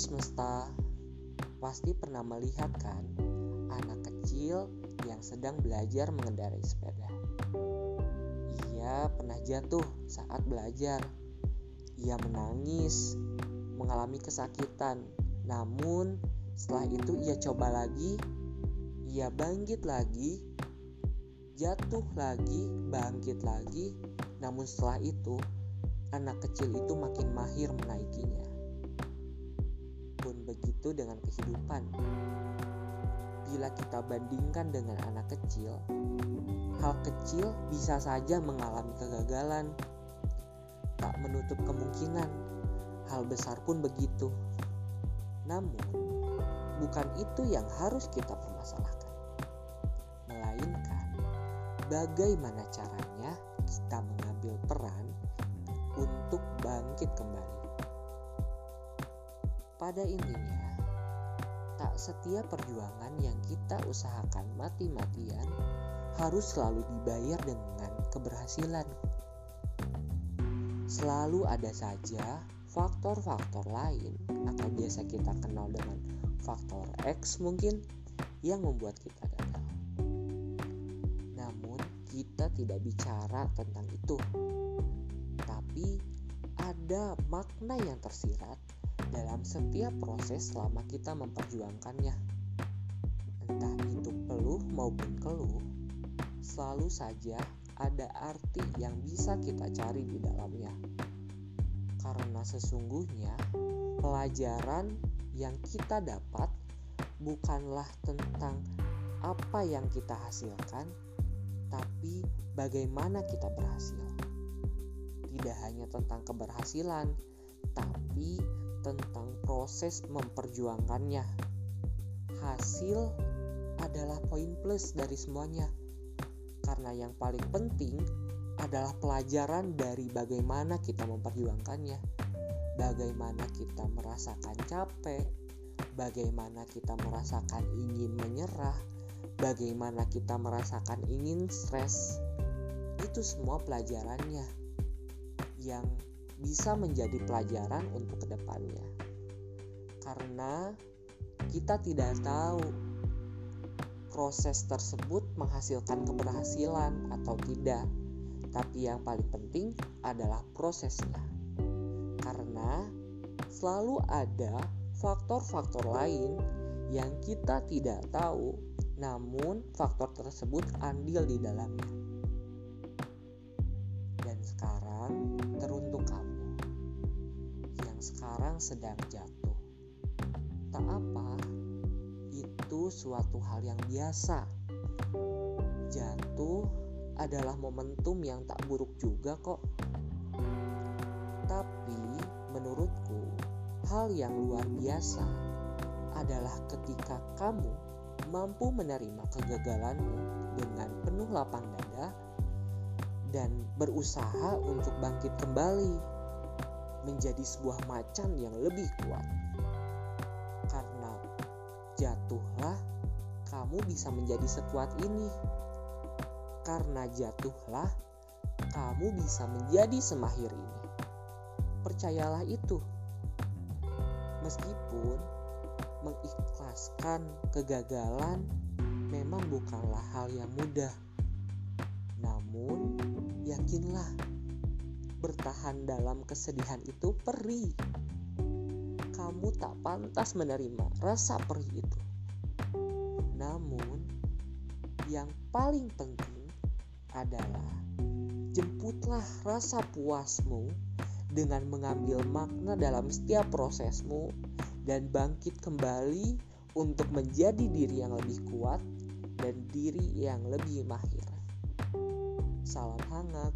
semesta pasti pernah melihat kan anak kecil yang sedang belajar mengendarai sepeda. Ia pernah jatuh saat belajar. Ia menangis, mengalami kesakitan. Namun setelah itu ia coba lagi, ia bangkit lagi, jatuh lagi, bangkit lagi. Namun setelah itu anak kecil itu makin mahir menaikinya. Begitu dengan kehidupan. Bila kita bandingkan dengan anak kecil, hal kecil bisa saja mengalami kegagalan. Tak menutup kemungkinan, hal besar pun begitu. Namun, bukan itu yang harus kita permasalahkan, melainkan bagaimana caranya kita mengambil peran untuk bangkit kembali. Pada intinya, setiap perjuangan yang kita usahakan mati-matian harus selalu dibayar dengan keberhasilan. Selalu ada saja faktor-faktor lain atau biasa kita kenal dengan faktor X mungkin yang membuat kita gagal. Namun kita tidak bicara tentang itu. Tapi ada makna yang tersirat dalam setiap proses selama kita memperjuangkannya. Entah itu peluh maupun keluh, selalu saja ada arti yang bisa kita cari di dalamnya. Karena sesungguhnya pelajaran yang kita dapat bukanlah tentang apa yang kita hasilkan, tapi bagaimana kita berhasil. Tidak hanya tentang keberhasilan, tapi tentang proses memperjuangkannya. Hasil adalah poin plus dari semuanya, karena yang paling penting adalah pelajaran dari bagaimana kita memperjuangkannya, bagaimana kita merasakan capek, bagaimana kita merasakan ingin menyerah, bagaimana kita merasakan ingin stres. Itu semua pelajarannya yang bisa menjadi pelajaran untuk ke depannya. Karena kita tidak tahu proses tersebut menghasilkan keberhasilan atau tidak. Tapi yang paling penting adalah prosesnya. Karena selalu ada faktor-faktor lain yang kita tidak tahu, namun faktor tersebut andil di dalamnya. Dan sekarang kamu sekarang sedang jatuh. Tak apa, itu suatu hal yang biasa. Jatuh adalah momentum yang tak buruk juga kok. Tapi menurutku, hal yang luar biasa adalah ketika kamu mampu menerima kegagalanmu dengan penuh lapang dada dan berusaha untuk bangkit kembali menjadi sebuah macan yang lebih kuat. Karena jatuhlah kamu bisa menjadi sekuat ini. Karena jatuhlah kamu bisa menjadi semahir ini. Percayalah itu. Meskipun mengikhlaskan kegagalan memang bukanlah hal yang mudah. Namun, yakinlah bertahan dalam kesedihan itu perih. Kamu tak pantas menerima rasa perih itu. Namun, yang paling penting adalah jemputlah rasa puasmu dengan mengambil makna dalam setiap prosesmu dan bangkit kembali untuk menjadi diri yang lebih kuat dan diri yang lebih mahir. Salam hangat.